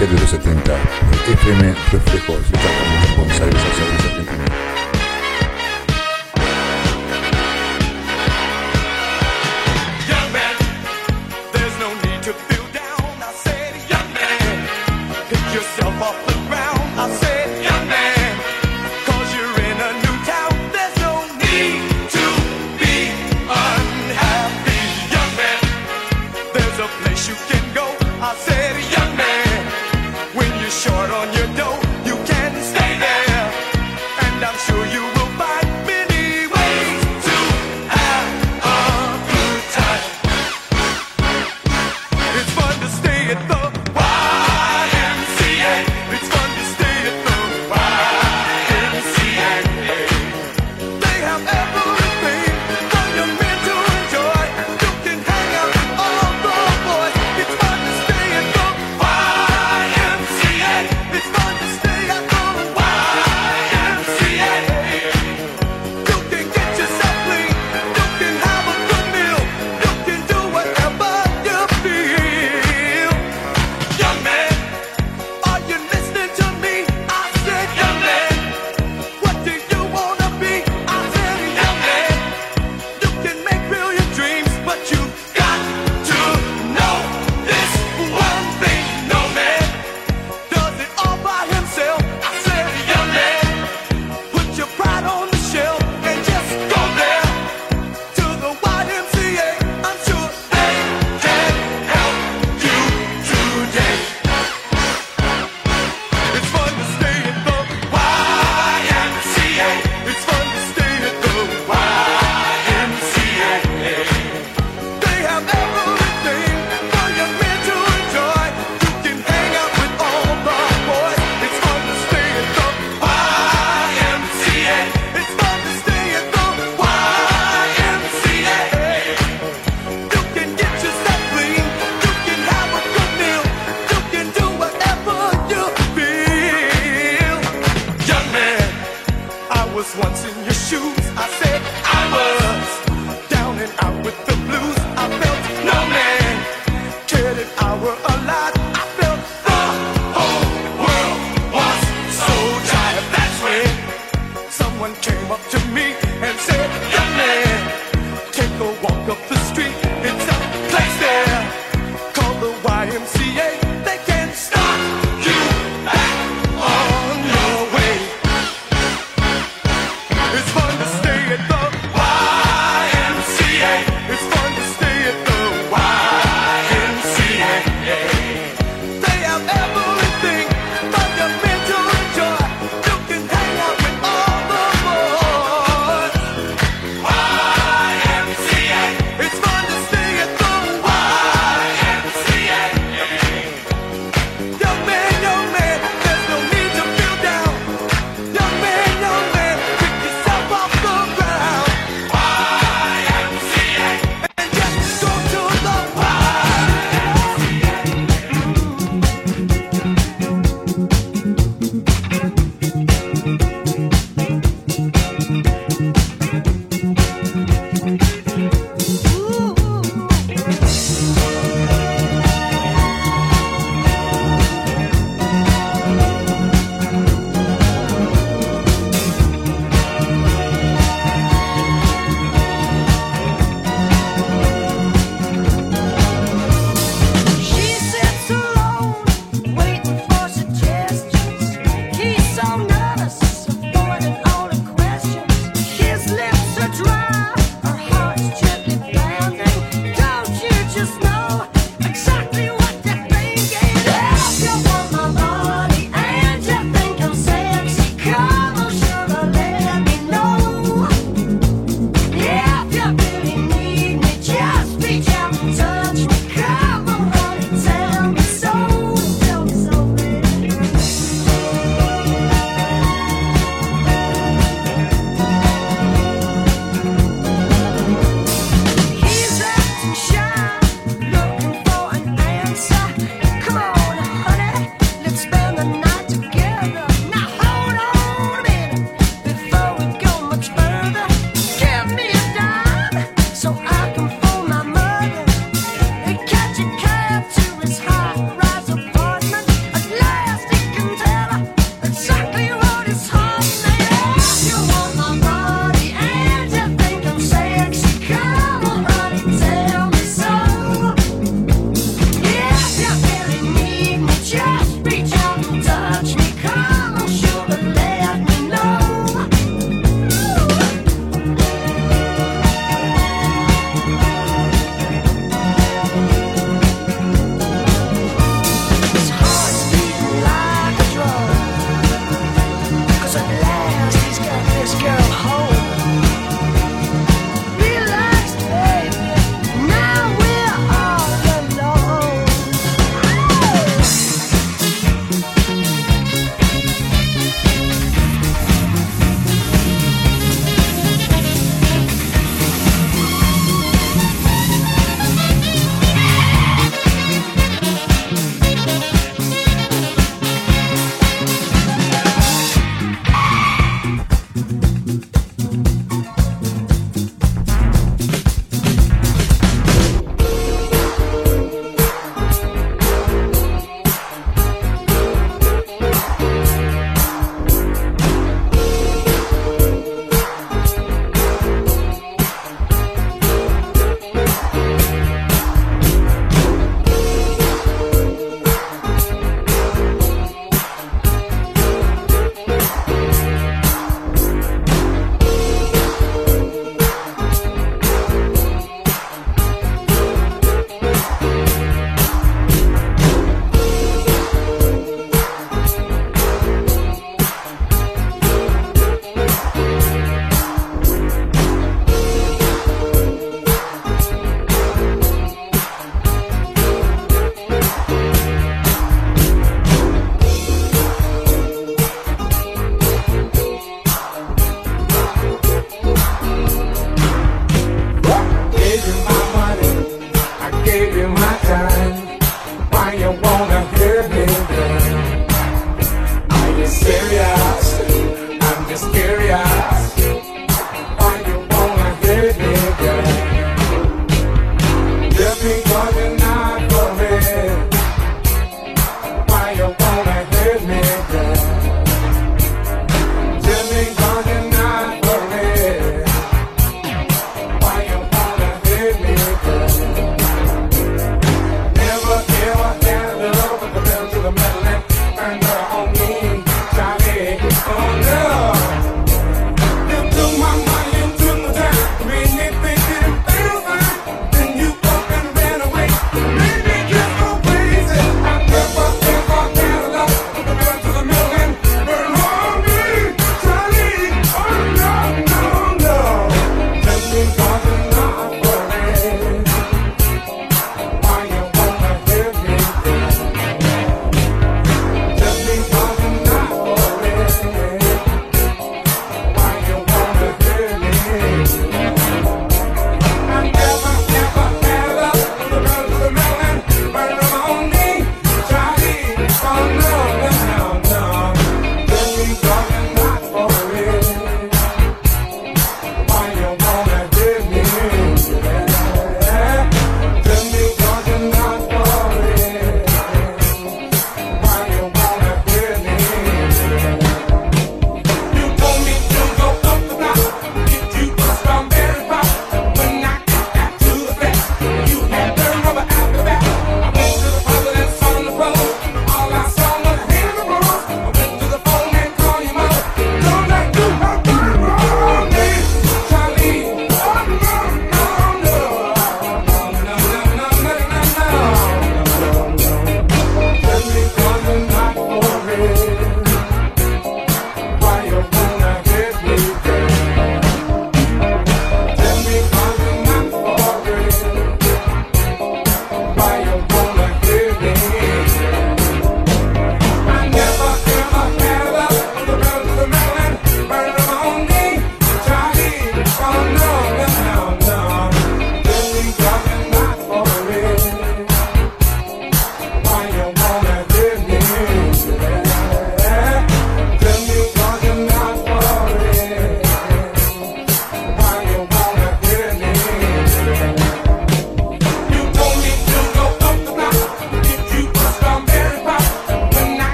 especial de los 70 de FM Reflejos.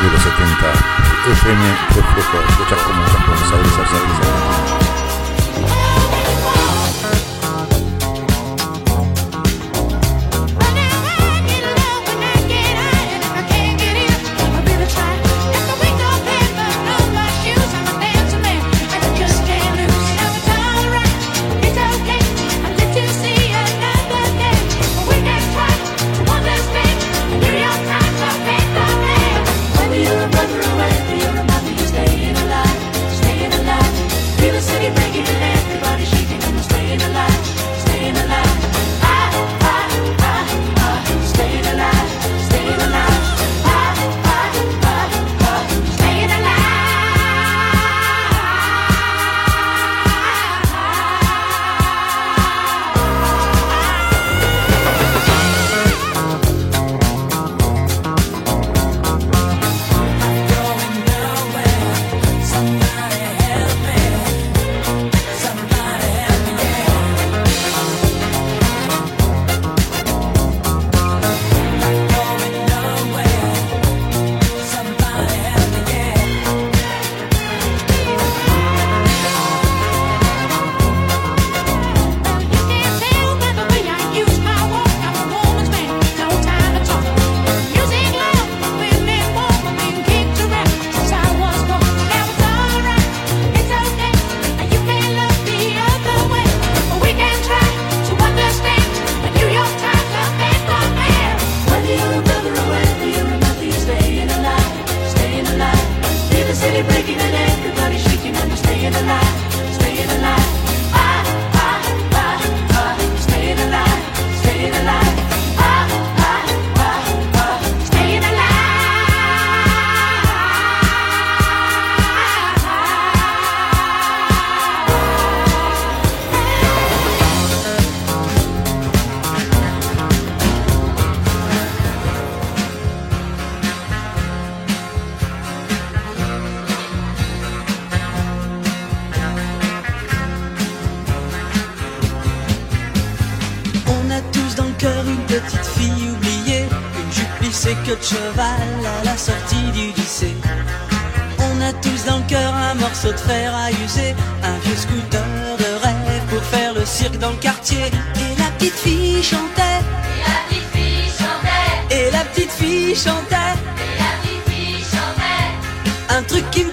De los 70, FM Reflejo, escuchas como de cheval à la sortie du lycée. On a tous dans le cœur un morceau de fer à user, un vieux scooter de rêve pour faire le cirque dans le quartier. Et la petite fille chantait. Et la petite fille chantait. Et la petite fille chantait. Et la petite fille chantait. Un truc qui me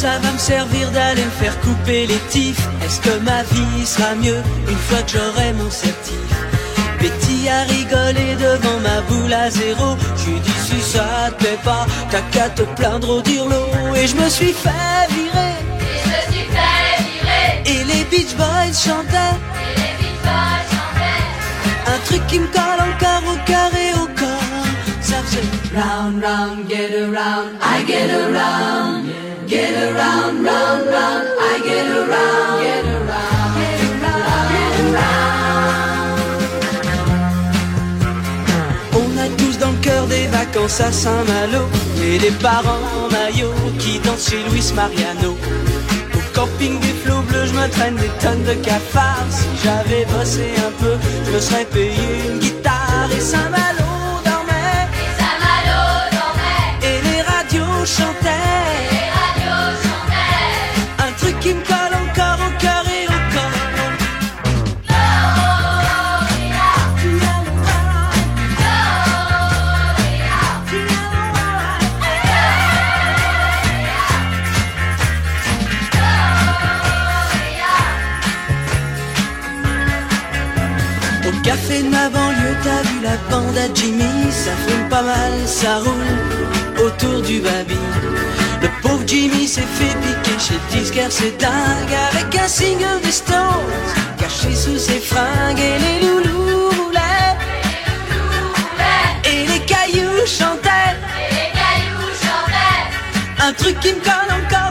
ça va me servir d'aller me faire couper les tifs Est-ce que ma vie sera mieux une fois que j'aurai mon certif Betty a rigolé devant ma boule à zéro. J'ai dit si ça te plaît pas, t'as qu'à te plaindre au dirlo. Et je me suis fait virer. Et je me suis fait virer. Et les Beach Boys chantaient. Et les Beach Boys chantaient. Un truc qui me colle encore au et au corps. Ça faisait Round, round, get around, I get around Get around, round, round, I get around, get around, get around, get around. On a tous dans le cœur des vacances à Saint-Malo. Et des parents en maillot qui dansent chez Luis Mariano. Au camping des flots bleus, je me traîne des tonnes de cafards. Si j'avais bossé un peu, je me serais payé une guitare. Et Saint-Malo dormait, Et Saint-Malo dormait. Et les radios chantaient café de ma banlieue, t'as vu la bande à Jimmy, ça fume pas mal, ça roule autour du baby. Le pauvre Jimmy s'est fait piquer chez disquaire, c'est dingue, avec un single des Stones, caché sous ses fringues, et les loulous roulaient, et les cailloux chantaient, Et les cailloux chantaient. un truc qui me colle encore